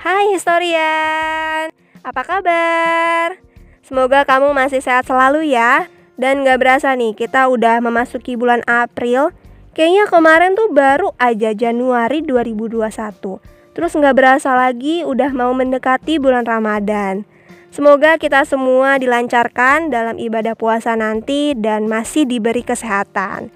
Hai historian, apa kabar? Semoga kamu masih sehat selalu ya. Dan gak berasa nih, kita udah memasuki bulan April. Kayaknya kemarin tuh baru aja Januari 2021 Terus gak berasa lagi udah mau mendekati bulan Ramadan. Semoga kita semua dilancarkan dalam ibadah puasa nanti dan masih diberi kesehatan.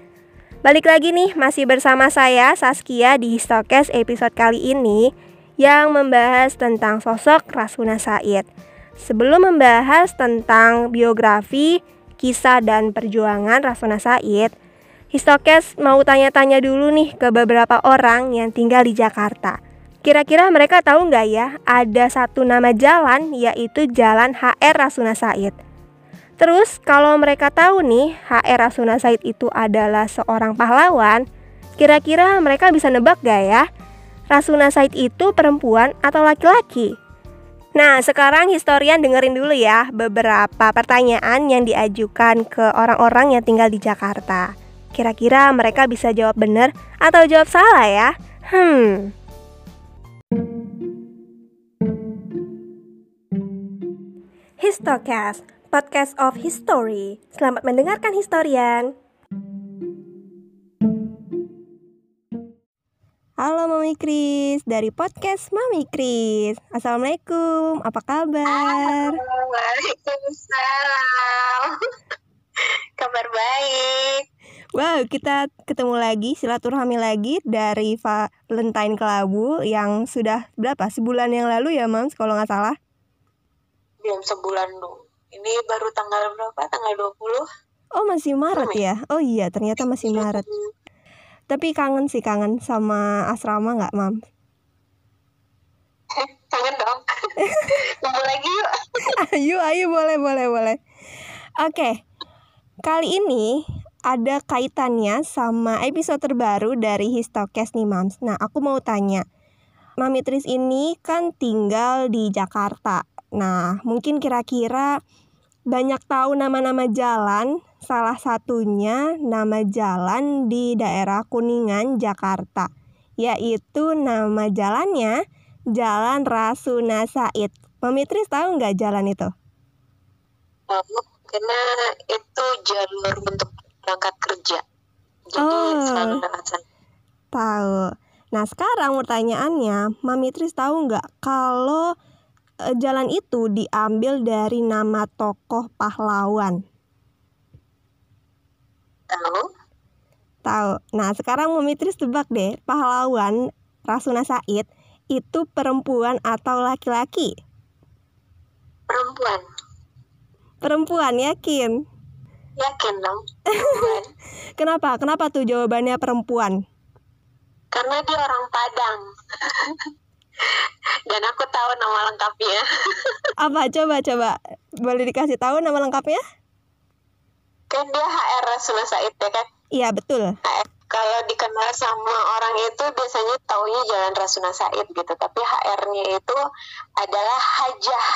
Balik lagi nih, masih bersama saya Saskia di Histokes episode kali ini yang membahas tentang sosok Rasuna Said. Sebelum membahas tentang biografi, kisah dan perjuangan Rasuna Said, Histokes mau tanya-tanya dulu nih ke beberapa orang yang tinggal di Jakarta. Kira-kira mereka tahu nggak ya ada satu nama jalan yaitu Jalan HR Rasuna Said. Terus kalau mereka tahu nih HR Rasuna Said itu adalah seorang pahlawan, kira-kira mereka bisa nebak gak ya? Rasuna Said itu perempuan atau laki-laki? Nah, sekarang historian dengerin dulu ya beberapa pertanyaan yang diajukan ke orang-orang yang tinggal di Jakarta. Kira-kira mereka bisa jawab benar atau jawab salah ya? Hmm. Histocast podcast of history. Selamat mendengarkan historian. Halo Mami Kris dari podcast Mami Kris. Assalamualaikum, apa kabar? Waalaikumsalam. Kabar baik. Wow, kita ketemu lagi, silaturahmi lagi dari Valentine Kelabu yang sudah berapa? Sebulan yang lalu ya, Mams, kalau nggak salah? Belum sebulan dong ini baru tanggal berapa? Tanggal 20. Oh, masih Maret ya? Oh iya, ternyata masih iya, Maret. Tapi kangen sih, kangen sama asrama nggak, Mam? kangen dong. Kumpul lagi yuk. ayo, ayo, boleh, boleh, boleh. Oke, kali ini ada kaitannya sama episode terbaru dari Histokes nih, Mams. Nah, aku mau tanya. Mami Tris ini kan tinggal di Jakarta. Nah, mungkin kira-kira banyak tahu nama-nama jalan, salah satunya nama jalan di daerah Kuningan, Jakarta, yaitu nama jalannya Jalan Rasuna Said. Pemitris tahu nggak jalan itu? Tahu, karena itu jalur untuk berangkat kerja. Jadi oh, selalu Tahu. Nah sekarang pertanyaannya, Mamitris tahu nggak kalau jalan itu diambil dari nama tokoh pahlawan? Tahu. Tahu. Nah, sekarang Mumitris tebak deh, pahlawan Rasuna Said itu perempuan atau laki-laki? Perempuan. Perempuan, yakin? Yakin dong. Perempuan. Kenapa? Kenapa tuh jawabannya perempuan? Karena dia orang Padang. Dan aku tahu nama lengkapnya. Apa? Coba coba. Boleh dikasih tahu nama lengkapnya? Kan dia HR Said ya kan? Iya, betul. HR. Kalau dikenal sama orang itu biasanya taunya Jalan Rasuna Said gitu, tapi HR-nya itu adalah Hajah.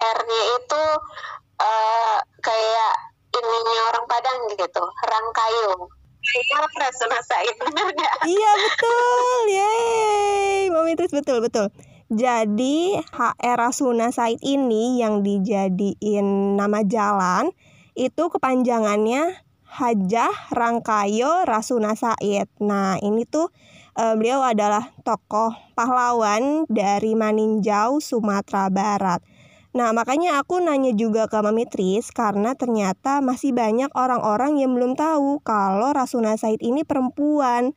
R-nya itu uh, kayak ininya orang Padang gitu, Rangkayung. Iya? Iya, betul. Yeay. Mami terus betul, betul. Jadi HR Rasuna Said ini yang dijadiin nama jalan itu kepanjangannya Hajah Rangkayo Rasuna Said. Nah, ini tuh uh, beliau adalah tokoh pahlawan dari Maninjau, Sumatera Barat. Nah, makanya aku nanya juga ke Mami Tris karena ternyata masih banyak orang-orang yang belum tahu kalau Rasuna Said ini perempuan.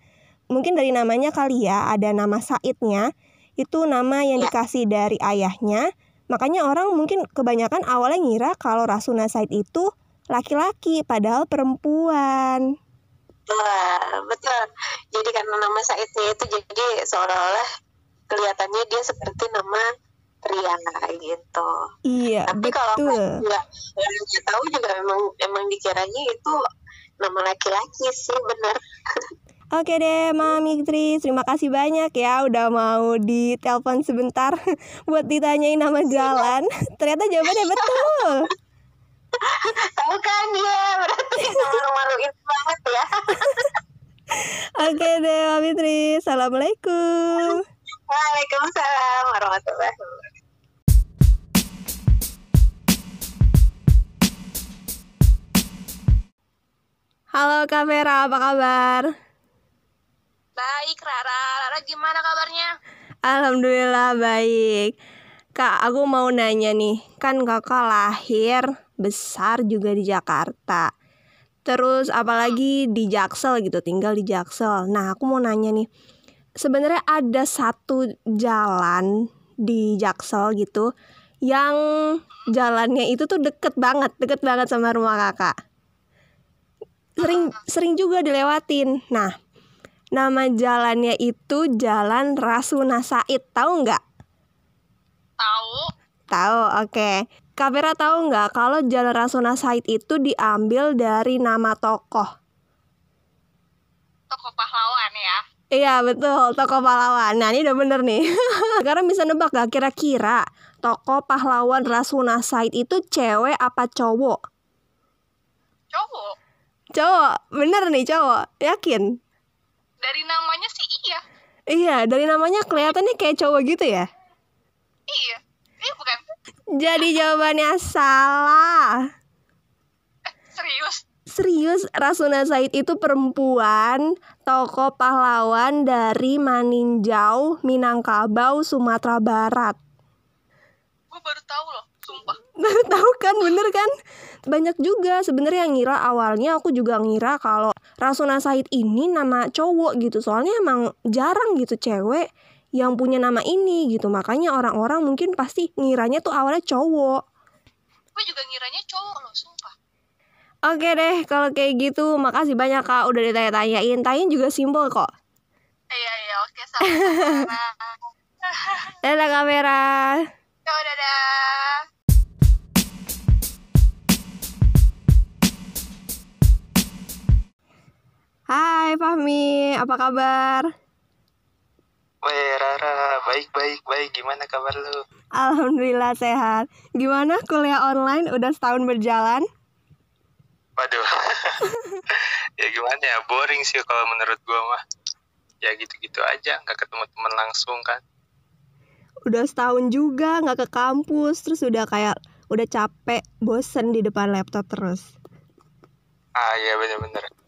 Mungkin dari namanya kali ya, ada nama Saidnya. Itu nama yang ya. dikasih dari ayahnya. Makanya orang mungkin kebanyakan awalnya ngira kalau Rasuna Said itu laki-laki padahal perempuan. Wah, betul. Jadi karena nama Saidnya itu jadi seolah-olah kelihatannya dia seperti nama pria gitu. Iya, Tapi betul. kalau nggak nggak tahu juga emang emang dikiranya itu nama laki-laki sih benar. Oke deh, Mami Tris, terima kasih banyak ya udah mau ditelepon sebentar buat ditanyain nama jalan. Ternyata jawabannya betul. Tahu kan ya, berarti malu-maluin banget ya. Oke deh, Mami Tris. Assalamualaikum. Waalaikumsalam warahmatullahi wabarakatuh. Halo Kak Vera, apa kabar? Baik, Rara. Rara gimana kabarnya? Alhamdulillah baik. Kak, aku mau nanya nih, kan kakak lahir besar juga di Jakarta. Terus apalagi di Jaksel gitu, tinggal di Jaksel. Nah, aku mau nanya nih, sebenarnya ada satu jalan di Jaksel gitu yang jalannya itu tuh deket banget, deket banget sama rumah kakak. Sering sering juga dilewatin. Nah, nama jalannya itu Jalan Rasuna Said, tahu nggak? Tahu? Tahu, oke. Kak Vera tahu nggak kalau Jalan Rasuna Said itu diambil dari nama tokoh? Toko pahlawan ya. Iya betul, tokoh pahlawan. Nah ini udah bener nih. Sekarang bisa nebak gak kira-kira tokoh pahlawan Rasuna Said itu cewek apa cowok? Cowok. Cowok, bener nih cowok, yakin? Dari namanya sih iya. Iya, dari namanya kelihatannya kayak cowok gitu ya. Iya. Iya bukan? Jadi jawabannya salah. Eh, serius? Serius, Rasuna Said itu perempuan, tokoh pahlawan dari Maninjau, Minangkabau, Sumatera Barat. Gue baru tahu loh, sumpah. Baru tahu kan, bener kan? Banyak juga sebenarnya yang ngira awalnya aku juga ngira kalau Rasuna Said ini nama cowok gitu. Soalnya emang jarang gitu cewek yang punya nama ini gitu. Makanya orang-orang mungkin pasti ngiranya tuh awalnya cowok. Gue juga ngiranya cowok loh, sumpah. Oke deh, kalau kayak gitu makasih banyak kak udah ditanya-tanyain. Tanyain juga simpel kok. Iya, iya, oke. Sama-sama. Dadah kamera. Dadah. Hai Fahmi, apa kabar? Weh Rara, baik baik baik. Gimana kabar lu? Alhamdulillah sehat. Gimana kuliah online udah setahun berjalan? Waduh. ya gimana ya, boring sih kalau menurut gua mah. Ya gitu-gitu aja, nggak ketemu teman langsung kan. Udah setahun juga nggak ke kampus, terus udah kayak udah capek, bosen di depan laptop terus. Ah iya bener-bener.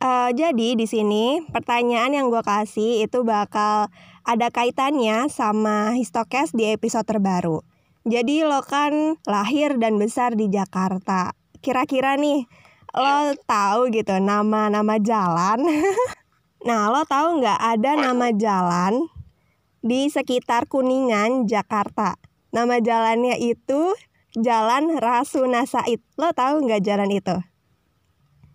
Eh, jadi di sini pertanyaan yang gue kasih itu bakal ada kaitannya sama Histokes di episode terbaru. Jadi lo kan lahir dan besar di Jakarta. Kira-kira nih lo tahu gitu nama-nama jalan? nah lo tahu nggak ada nama jalan di sekitar Kuningan Jakarta? Nama jalannya itu Jalan Rasuna Said. Lo tahu nggak jalan itu?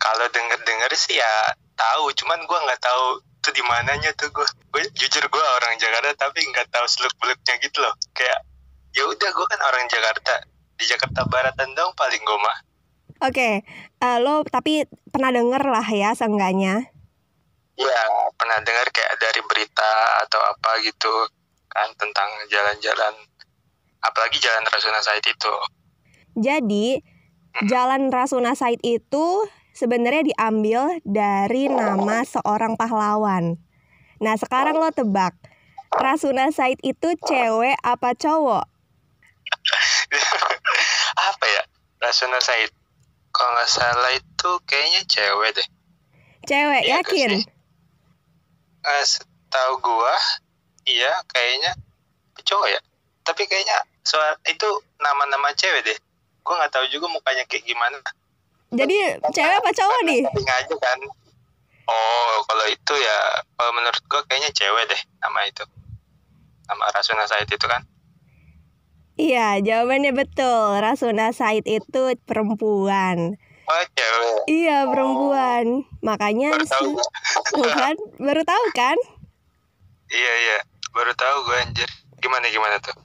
Kalau denger-denger sih ya tahu, cuman gua nggak tahu tuh di mananya tuh gua. Gue jujur gua orang Jakarta tapi nggak tahu seluk-beluknya gitu loh. Kayak ya udah gua kan orang Jakarta. Di Jakarta Baratan dong paling mah. Oke, eh, lo tapi pernah denger lah ya seenggaknya. Ya, pernah dengar kayak dari berita atau apa gitu kan tentang jalan-jalan apalagi jalan Rasuna Said itu. Jadi, Jalan Rasuna Said itu sebenarnya diambil dari nama seorang pahlawan. Nah, sekarang lo tebak. Rasuna Said itu cewek apa cowok? apa ya? Rasuna Said. Kalau nggak salah itu kayaknya cewek deh. Cewek, Iya, yakin? Eh, setahu gua, iya kayaknya cowok ya. Tapi kayaknya soal itu nama-nama cewek deh. Gua nggak tahu juga mukanya kayak gimana. Jadi, cewek apa cowok nih? Aja kan. Oh, kalau itu ya, kalau menurut gua kayaknya cewek deh nama itu. Nama Rasuna Said itu kan. Iya, jawabannya betul. Rasuna Said itu perempuan. Oh, cewek. Iya, perempuan. Makanya Baru tahu sih- gua. Tuh kan? Baru tahu kan? Iya, iya. Baru tahu gua anjir. Gimana gimana tuh?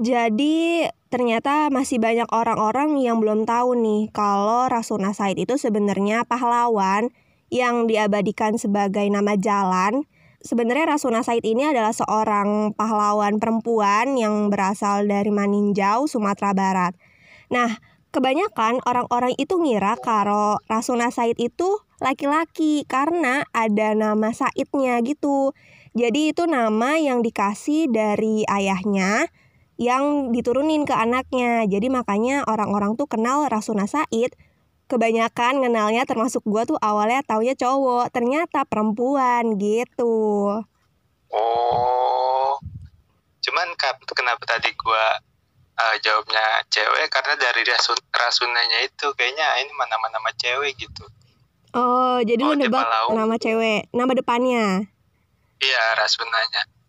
Jadi ternyata masih banyak orang-orang yang belum tahu nih kalau Rasuna Said itu sebenarnya pahlawan yang diabadikan sebagai nama jalan. Sebenarnya Rasuna Said ini adalah seorang pahlawan perempuan yang berasal dari Maninjau, Sumatera Barat. Nah, kebanyakan orang-orang itu ngira kalau Rasuna Said itu laki-laki karena ada nama Saidnya gitu. Jadi itu nama yang dikasih dari ayahnya yang diturunin ke anaknya. Jadi makanya orang-orang tuh kenal Rasuna Said. Kebanyakan kenalnya termasuk gua tuh awalnya taunya cowok, ternyata perempuan gitu. Oh. Cuman kenapa tadi gua uh, jawabnya cewek karena dari rasun rasunanya itu kayaknya ini mana-mana nama cewek gitu. Oh, jadi Oh, lu nebak nama cewek, nama depannya. Iya, rasunanya.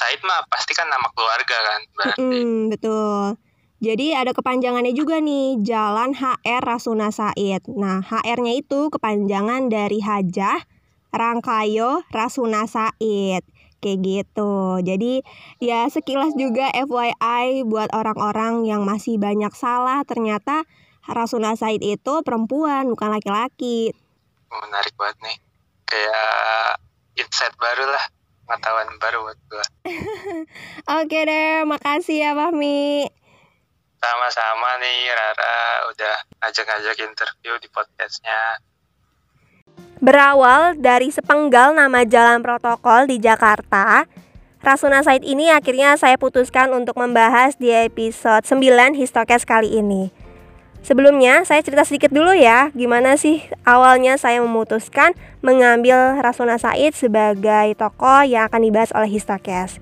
Said mah pasti kan nama keluarga kan berarti. Mm, betul. Jadi ada kepanjangannya juga nih, Jalan HR Rasuna Said. Nah, HR-nya itu kepanjangan dari Hajah Rangkayo Rasuna Said. Kayak gitu. Jadi ya sekilas juga FYI buat orang-orang yang masih banyak salah ternyata Rasuna Said itu perempuan bukan laki-laki. Menarik banget nih. Kayak insight baru lah, pengetahuan baru buat gua. Oke deh, makasih ya Fahmi. Sama-sama nih Rara udah ngajak-ngajak interview di podcastnya. Berawal dari sepenggal nama jalan protokol di Jakarta, Rasuna Said ini akhirnya saya putuskan untuk membahas di episode 9 Histokes kali ini. Sebelumnya, saya cerita sedikit dulu ya, gimana sih awalnya saya memutuskan mengambil Rasuna Said sebagai tokoh yang akan dibahas oleh Histokes.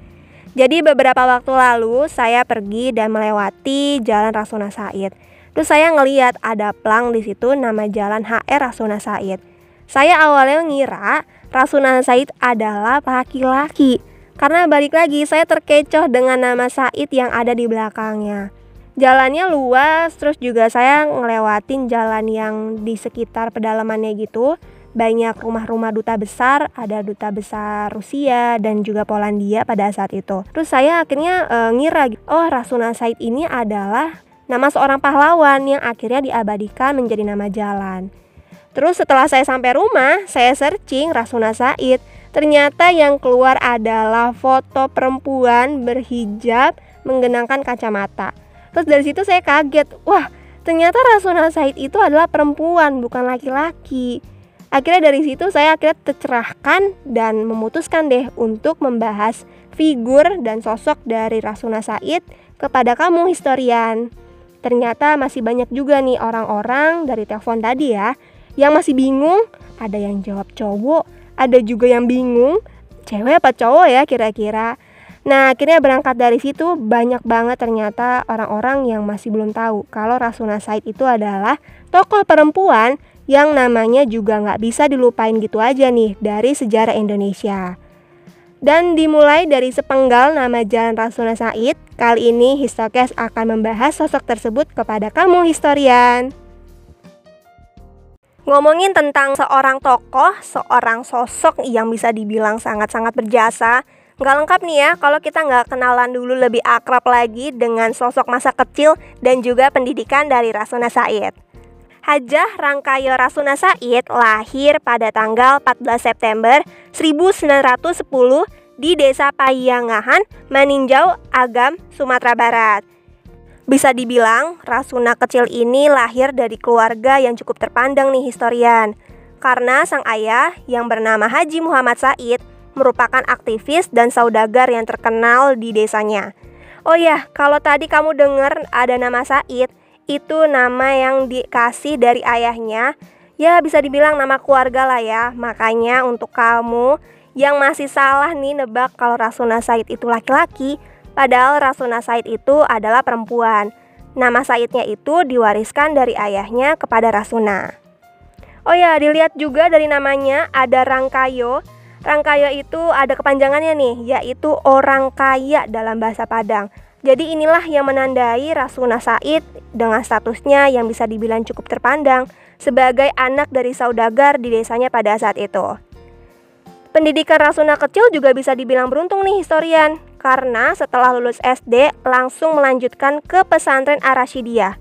Jadi beberapa waktu lalu saya pergi dan melewati Jalan Rasuna Said. Terus saya ngeliat ada plang di situ nama Jalan HR Rasuna Said. Saya awalnya ngira Rasuna Said adalah laki-laki. Karena balik lagi saya terkecoh dengan nama Said yang ada di belakangnya. Jalannya luas, terus juga saya ngelewatin jalan yang di sekitar pedalamannya gitu. Banyak rumah-rumah duta besar, ada duta besar Rusia dan juga Polandia pada saat itu. Terus saya akhirnya e, ngira, oh Rasuna Said ini adalah nama seorang pahlawan yang akhirnya diabadikan menjadi nama jalan. Terus setelah saya sampai rumah, saya searching Rasuna Said. Ternyata yang keluar adalah foto perempuan berhijab menggenangkan kacamata. Terus dari situ saya kaget, wah ternyata Rasuna Said itu adalah perempuan bukan laki-laki. Akhirnya dari situ saya akhirnya tercerahkan dan memutuskan deh untuk membahas figur dan sosok dari Rasuna Said kepada kamu historian. Ternyata masih banyak juga nih orang-orang dari telepon tadi ya yang masih bingung, ada yang jawab cowok, ada juga yang bingung, cewek apa cowok ya kira-kira. Nah, akhirnya berangkat dari situ banyak banget ternyata orang-orang yang masih belum tahu kalau Rasuna Said itu adalah tokoh perempuan yang namanya juga nggak bisa dilupain gitu aja nih dari sejarah Indonesia. Dan dimulai dari sepenggal nama Jalan Rasuna Said, kali ini Histokes akan membahas sosok tersebut kepada kamu historian. Ngomongin tentang seorang tokoh, seorang sosok yang bisa dibilang sangat-sangat berjasa, nggak lengkap nih ya kalau kita nggak kenalan dulu lebih akrab lagi dengan sosok masa kecil dan juga pendidikan dari Rasuna Said. Hajah Rangkayo Rasuna Said lahir pada tanggal 14 September 1910 di Desa Payangahan, Maninjau, Agam, Sumatera Barat. Bisa dibilang Rasuna kecil ini lahir dari keluarga yang cukup terpandang nih historian. Karena sang ayah yang bernama Haji Muhammad Said merupakan aktivis dan saudagar yang terkenal di desanya. Oh ya, kalau tadi kamu dengar ada nama Said, itu nama yang dikasih dari ayahnya. Ya bisa dibilang nama keluarga lah ya. Makanya untuk kamu yang masih salah nih nebak kalau Rasuna Said itu laki-laki, padahal Rasuna Said itu adalah perempuan. Nama Saidnya itu diwariskan dari ayahnya kepada Rasuna. Oh ya, dilihat juga dari namanya ada Rangkayo. Rangkayo itu ada kepanjangannya nih, yaitu orang kaya dalam bahasa Padang. Jadi inilah yang menandai Rasuna Said dengan statusnya yang bisa dibilang cukup terpandang sebagai anak dari saudagar di desanya pada saat itu. Pendidikan Rasuna kecil juga bisa dibilang beruntung nih historian karena setelah lulus SD langsung melanjutkan ke pesantren Arasyidiyah.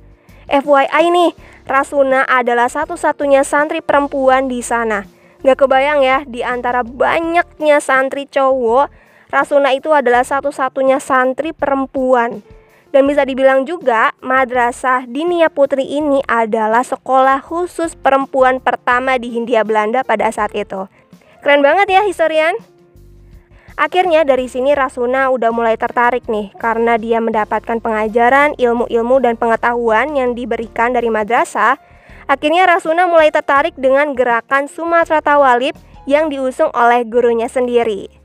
FYI nih, Rasuna adalah satu-satunya santri perempuan di sana. Gak kebayang ya, di antara banyaknya santri cowok, Rasuna itu adalah satu-satunya santri perempuan. Dan bisa dibilang juga, Madrasah Dinia Putri ini adalah sekolah khusus perempuan pertama di Hindia Belanda pada saat itu. Keren banget ya historian. Akhirnya dari sini Rasuna udah mulai tertarik nih karena dia mendapatkan pengajaran, ilmu-ilmu dan pengetahuan yang diberikan dari madrasah. Akhirnya Rasuna mulai tertarik dengan gerakan Sumatera Tawalib yang diusung oleh gurunya sendiri.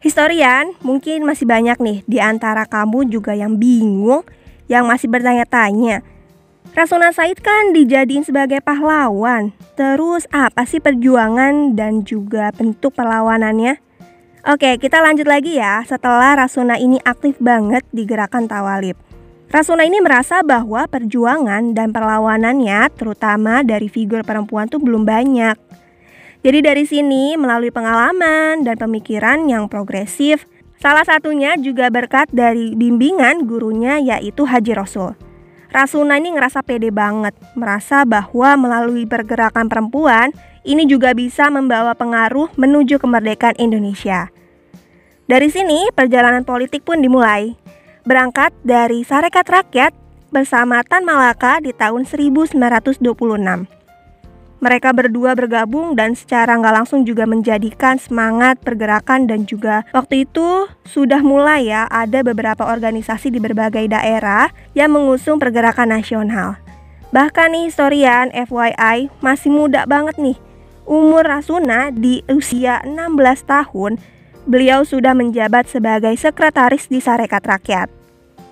Historian, mungkin masih banyak nih di antara kamu juga yang bingung, yang masih bertanya-tanya. Rasuna Said kan dijadiin sebagai pahlawan. Terus apa sih perjuangan dan juga bentuk perlawanannya? Oke, kita lanjut lagi ya. Setelah Rasuna ini aktif banget di gerakan Tawalib. Rasuna ini merasa bahwa perjuangan dan perlawanannya, terutama dari figur perempuan tuh belum banyak. Jadi dari sini, melalui pengalaman dan pemikiran yang progresif, salah satunya juga berkat dari bimbingan gurunya yaitu Haji Rasul. Rasuna ini ngerasa pede banget, merasa bahwa melalui pergerakan perempuan, ini juga bisa membawa pengaruh menuju kemerdekaan Indonesia. Dari sini, perjalanan politik pun dimulai. Berangkat dari Sarekat Rakyat bersama Tan Malaka di tahun 1926. Mereka berdua bergabung dan secara nggak langsung juga menjadikan semangat pergerakan dan juga waktu itu sudah mulai ya ada beberapa organisasi di berbagai daerah yang mengusung pergerakan nasional. Bahkan nih historian FYI masih muda banget nih Umur Rasuna di usia 16 tahun, beliau sudah menjabat sebagai sekretaris di Sarekat Rakyat.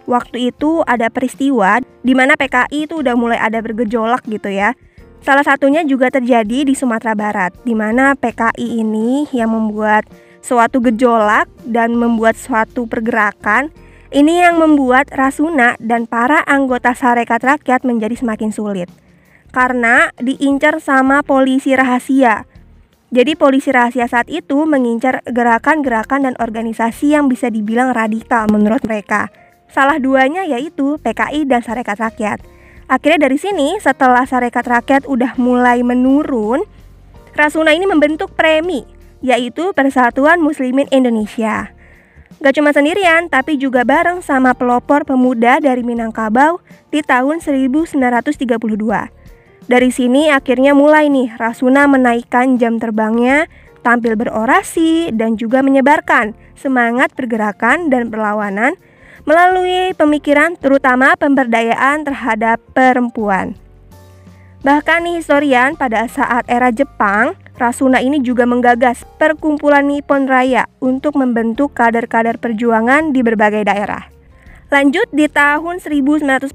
Waktu itu ada peristiwa di mana PKI itu udah mulai ada bergejolak gitu ya. Salah satunya juga terjadi di Sumatera Barat, di mana PKI ini yang membuat suatu gejolak dan membuat suatu pergerakan ini yang membuat Rasuna dan para anggota Sarekat Rakyat menjadi semakin sulit karena diincar sama polisi rahasia. Jadi polisi rahasia saat itu mengincar gerakan-gerakan dan organisasi yang bisa dibilang radikal menurut mereka. Salah duanya yaitu PKI dan Sarekat Rakyat. Akhirnya dari sini setelah Sarekat Rakyat udah mulai menurun, Rasuna ini membentuk premi yaitu Persatuan Muslimin Indonesia. Gak cuma sendirian, tapi juga bareng sama pelopor pemuda dari Minangkabau di tahun 1932. Dari sini akhirnya mulai nih Rasuna menaikkan jam terbangnya, tampil berorasi dan juga menyebarkan semangat pergerakan dan perlawanan melalui pemikiran terutama pemberdayaan terhadap perempuan. Bahkan nih historian pada saat era Jepang, Rasuna ini juga menggagas perkumpulan Nippon Raya untuk membentuk kader-kader perjuangan di berbagai daerah. Lanjut di tahun 1945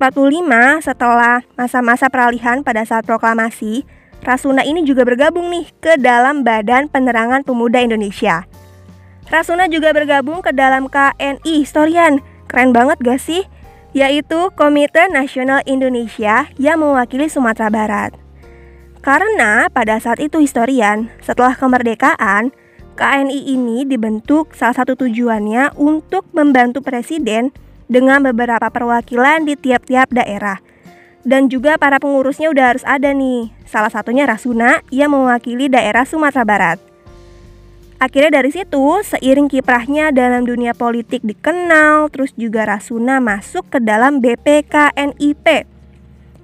setelah masa-masa peralihan pada saat proklamasi, Rasuna ini juga bergabung nih ke dalam Badan Penerangan Pemuda Indonesia. Rasuna juga bergabung ke dalam KNI Historian. Keren banget gak sih? Yaitu Komite Nasional Indonesia yang mewakili Sumatera Barat. Karena pada saat itu historian, setelah kemerdekaan, KNI ini dibentuk salah satu tujuannya untuk membantu presiden dengan beberapa perwakilan di tiap-tiap daerah. Dan juga para pengurusnya udah harus ada nih. Salah satunya Rasuna yang mewakili daerah Sumatera Barat. Akhirnya dari situ, seiring kiprahnya dalam dunia politik dikenal, terus juga Rasuna masuk ke dalam BPKNIP,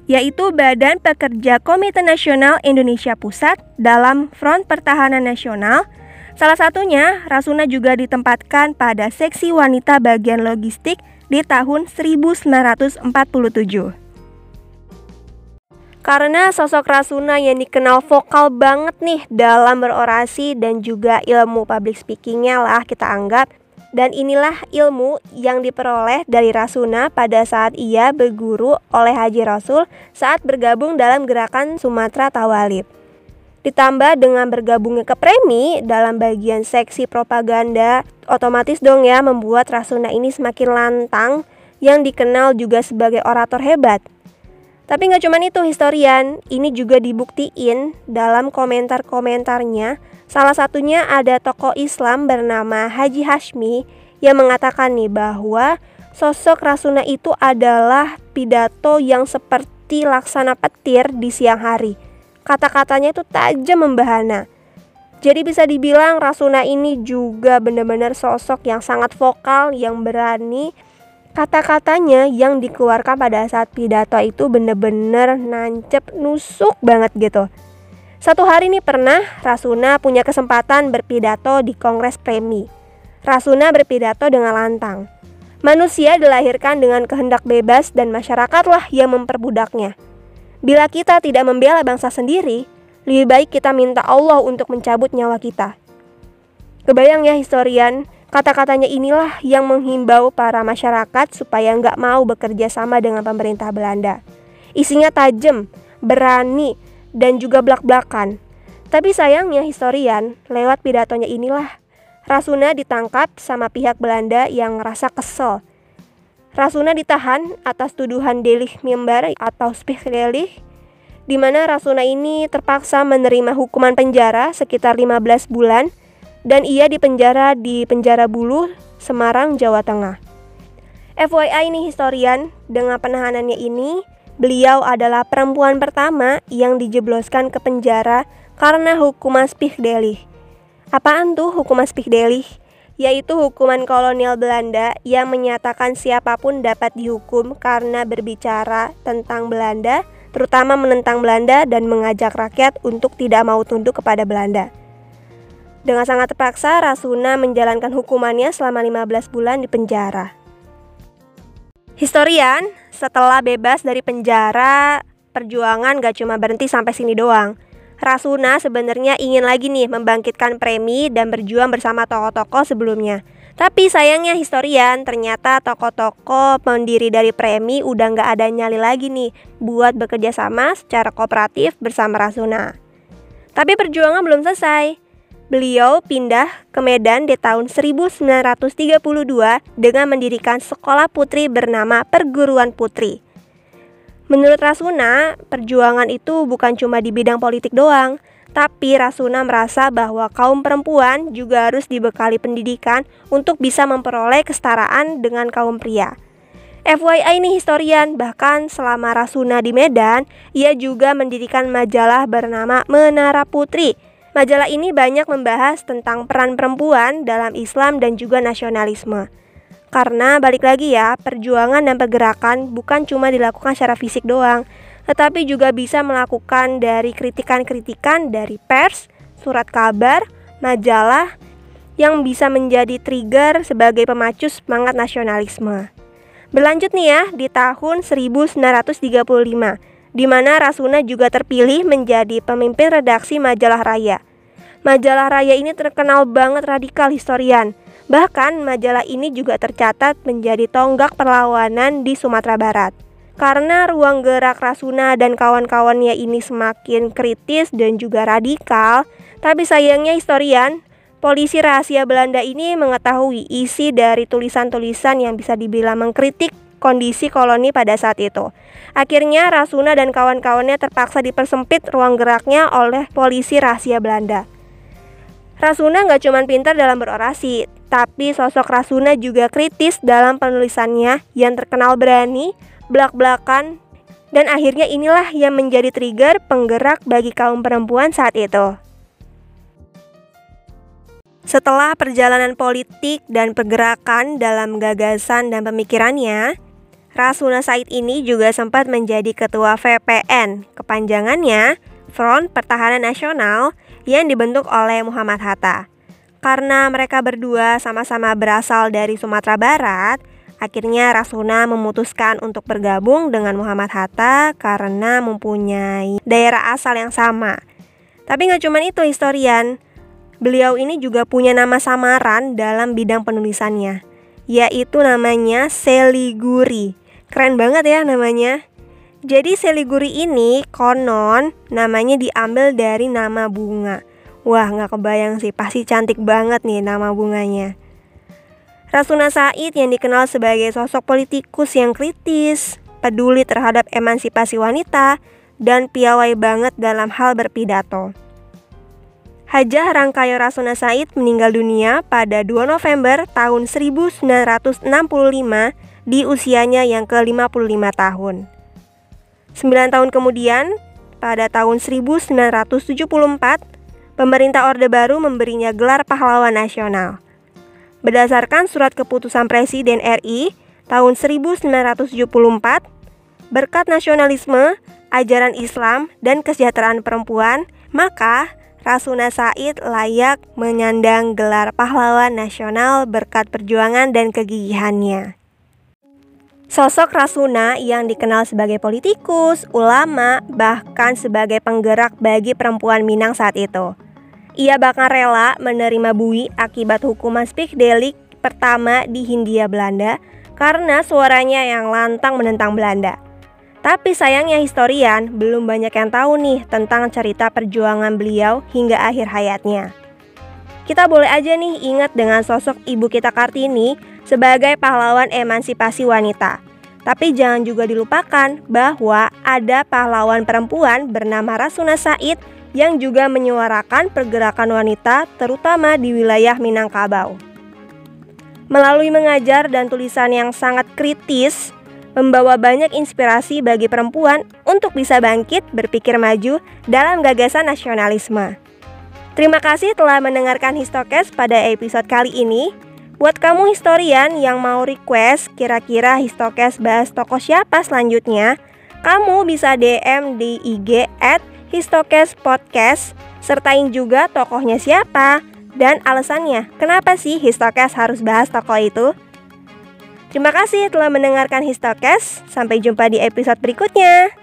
yaitu Badan Pekerja Komite Nasional Indonesia Pusat dalam Front Pertahanan Nasional. Salah satunya, Rasuna juga ditempatkan pada seksi wanita bagian logistik di tahun 1947. Karena sosok Rasuna yang dikenal vokal banget nih dalam berorasi dan juga ilmu public speakingnya lah kita anggap dan inilah ilmu yang diperoleh dari Rasuna pada saat ia berguru oleh Haji Rasul saat bergabung dalam gerakan Sumatera Tawalib. Ditambah dengan bergabungnya ke Premi dalam bagian seksi propaganda, otomatis dong ya membuat Rasuna ini semakin lantang yang dikenal juga sebagai orator hebat. Tapi nggak cuma itu historian, ini juga dibuktiin dalam komentar-komentarnya. Salah satunya ada tokoh Islam bernama Haji Hashmi yang mengatakan nih bahwa sosok Rasuna itu adalah pidato yang seperti laksana petir di siang hari kata-katanya itu tajam membahana. Jadi bisa dibilang Rasuna ini juga benar-benar sosok yang sangat vokal, yang berani. Kata-katanya yang dikeluarkan pada saat pidato itu benar-benar nancep, nusuk banget gitu. Satu hari ini pernah Rasuna punya kesempatan berpidato di Kongres Premi. Rasuna berpidato dengan lantang. Manusia dilahirkan dengan kehendak bebas dan masyarakatlah yang memperbudaknya. Bila kita tidak membela bangsa sendiri, lebih baik kita minta Allah untuk mencabut nyawa kita. Kebayang ya historian, kata-katanya inilah yang menghimbau para masyarakat supaya nggak mau bekerja sama dengan pemerintah Belanda. Isinya tajam, berani, dan juga belak-belakan. Tapi sayangnya historian, lewat pidatonya inilah Rasuna ditangkap sama pihak Belanda yang ngerasa kesel. Rasuna ditahan atas tuduhan delih mimbar atau spikdelih di mana Rasuna ini terpaksa menerima hukuman penjara sekitar 15 bulan dan ia dipenjara di Penjara Bulu, Semarang, Jawa Tengah. FYI ini historian, dengan penahanannya ini, beliau adalah perempuan pertama yang dijebloskan ke penjara karena hukuman Spiegdelih. Apaan tuh hukuman Spiegdelih? Yaitu hukuman kolonial Belanda yang menyatakan siapa pun dapat dihukum karena berbicara tentang Belanda, terutama menentang Belanda dan mengajak rakyat untuk tidak mau tunduk kepada Belanda. Dengan sangat terpaksa, Rasuna menjalankan hukumannya selama 15 bulan di penjara. Historian, setelah bebas dari penjara, perjuangan gak cuma berhenti sampai sini doang. Rasuna sebenarnya ingin lagi nih membangkitkan premi dan berjuang bersama tokoh-tokoh sebelumnya. Tapi sayangnya historian, ternyata tokoh-tokoh pendiri dari premi udah nggak ada nyali lagi nih buat bekerja sama secara kooperatif bersama Rasuna. Tapi perjuangan belum selesai. Beliau pindah ke Medan di tahun 1932 dengan mendirikan sekolah putri bernama Perguruan Putri. Menurut Rasuna, perjuangan itu bukan cuma di bidang politik doang, tapi Rasuna merasa bahwa kaum perempuan juga harus dibekali pendidikan untuk bisa memperoleh kesetaraan dengan kaum pria. FYI ini historian, bahkan selama Rasuna di Medan, ia juga mendirikan majalah bernama Menara Putri. Majalah ini banyak membahas tentang peran perempuan dalam Islam dan juga nasionalisme. Karena balik lagi ya, perjuangan dan pergerakan bukan cuma dilakukan secara fisik doang, tetapi juga bisa melakukan dari kritikan-kritikan dari pers, surat kabar, majalah yang bisa menjadi trigger sebagai pemacu semangat nasionalisme. Berlanjut nih ya, di tahun 1935, di mana Rasuna juga terpilih menjadi pemimpin redaksi majalah Raya. Majalah Raya ini terkenal banget radikal historian. Bahkan majalah ini juga tercatat menjadi tonggak perlawanan di Sumatera Barat. Karena ruang gerak Rasuna dan kawan-kawannya ini semakin kritis dan juga radikal, tapi sayangnya historian, polisi rahasia Belanda ini mengetahui isi dari tulisan-tulisan yang bisa dibilang mengkritik kondisi koloni pada saat itu. Akhirnya Rasuna dan kawan-kawannya terpaksa dipersempit ruang geraknya oleh polisi rahasia Belanda. Rasuna nggak cuma pintar dalam berorasi, tapi sosok Rasuna juga kritis dalam penulisannya yang terkenal berani, belak-belakan, dan akhirnya inilah yang menjadi trigger penggerak bagi kaum perempuan saat itu. Setelah perjalanan politik dan pergerakan dalam gagasan dan pemikirannya, Rasuna Said ini juga sempat menjadi ketua VPN, kepanjangannya Front Pertahanan Nasional yang dibentuk oleh Muhammad Hatta. Karena mereka berdua sama-sama berasal dari Sumatera Barat, akhirnya Rasuna memutuskan untuk bergabung dengan Muhammad Hatta karena mempunyai daerah asal yang sama. Tapi nggak cuma itu historian, beliau ini juga punya nama samaran dalam bidang penulisannya, yaitu namanya Seliguri. Keren banget ya namanya. Jadi Seliguri ini konon namanya diambil dari nama bunga. Wah nggak kebayang sih, pasti cantik banget nih nama bunganya. Rasuna Said yang dikenal sebagai sosok politikus yang kritis, peduli terhadap emansipasi wanita, dan piawai banget dalam hal berpidato. Hajah Rangkayo Rasuna Said meninggal dunia pada 2 November tahun 1965 di usianya yang ke-55 tahun. 9 tahun kemudian, pada tahun 1974, pemerintah Orde Baru memberinya gelar pahlawan nasional. Berdasarkan surat keputusan Presiden RI tahun 1974, berkat nasionalisme, ajaran Islam, dan kesejahteraan perempuan, maka Rasuna Said layak menyandang gelar pahlawan nasional berkat perjuangan dan kegigihannya. Sosok Rasuna yang dikenal sebagai politikus, ulama, bahkan sebagai penggerak bagi perempuan Minang saat itu. Ia bahkan rela menerima bui akibat hukuman Spikdelik pertama di Hindia Belanda karena suaranya yang lantang menentang Belanda. Tapi sayangnya historian belum banyak yang tahu nih tentang cerita perjuangan beliau hingga akhir hayatnya. Kita boleh aja nih ingat dengan sosok ibu kita Kartini sebagai pahlawan emansipasi wanita. Tapi jangan juga dilupakan bahwa ada pahlawan perempuan bernama Rasuna Said yang juga menyuarakan pergerakan wanita terutama di wilayah Minangkabau. Melalui mengajar dan tulisan yang sangat kritis, membawa banyak inspirasi bagi perempuan untuk bisa bangkit berpikir maju dalam gagasan nasionalisme. Terima kasih telah mendengarkan Histokes pada episode kali ini. Buat kamu historian yang mau request kira-kira Histokes bahas tokoh siapa selanjutnya, kamu bisa DM di IG at Histokes Podcast, sertain juga tokohnya siapa dan alasannya kenapa sih Histokes harus bahas tokoh itu. Terima kasih telah mendengarkan Histokes, sampai jumpa di episode berikutnya.